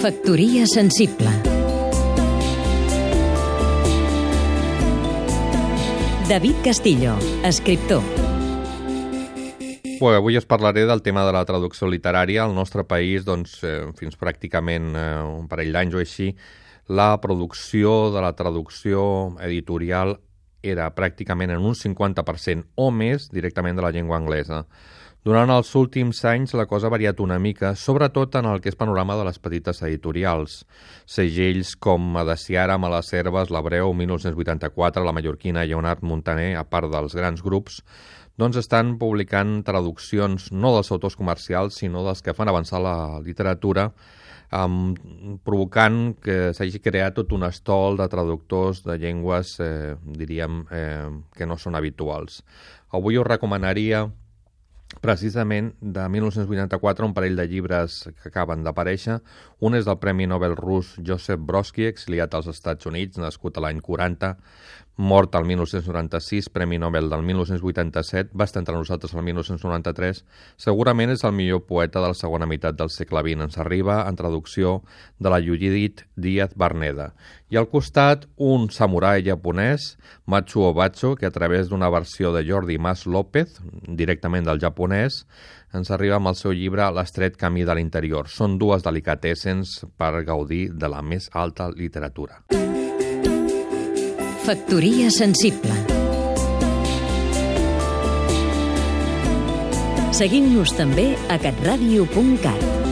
Factoria sensible David Castillo, escriptor Bé, avui us parlaré del tema de la traducció literària. Al nostre país, doncs, eh, fins pràcticament eh, un parell d'anys o així, la producció de la traducció editorial era pràcticament en un 50% o més directament de la llengua anglesa. Durant els últims anys la cosa ha variat una mica, sobretot en el que és panorama de les petites editorials. Segells com Adeciara, Malacerves, l'Abreu, 1984, la Mallorquina, Lleonard Montaner, a part dels grans grups, doncs estan publicant traduccions no dels autors comercials, sinó dels que fan avançar la literatura, um, provocant que s'hagi creat tot un estol de traductors de llengües, eh, diríem, eh, que no són habituals. Avui us recomanaria precisament de 1984 un parell de llibres que acaben d'aparèixer. Un és del Premi Nobel rus Joseph Brodsky, exiliat als Estats Units, nascut a l'any 40, mort al 1996, Premi Nobel del 1987, va estar entre nosaltres el 1993. Segurament és el millor poeta de la segona meitat del segle XX. Ens arriba en traducció de la Judith Díaz Barneda. I al costat, un samurai japonès, Matsuo Bacho, que a través d'una versió de Jordi Mas López, directament del japonès, ens arriba amb el seu llibre L'estret camí de l'interior. Són dues delicatessens per gaudir de la més alta literatura. Factoria sensible Seguim-nos també a catradio.cat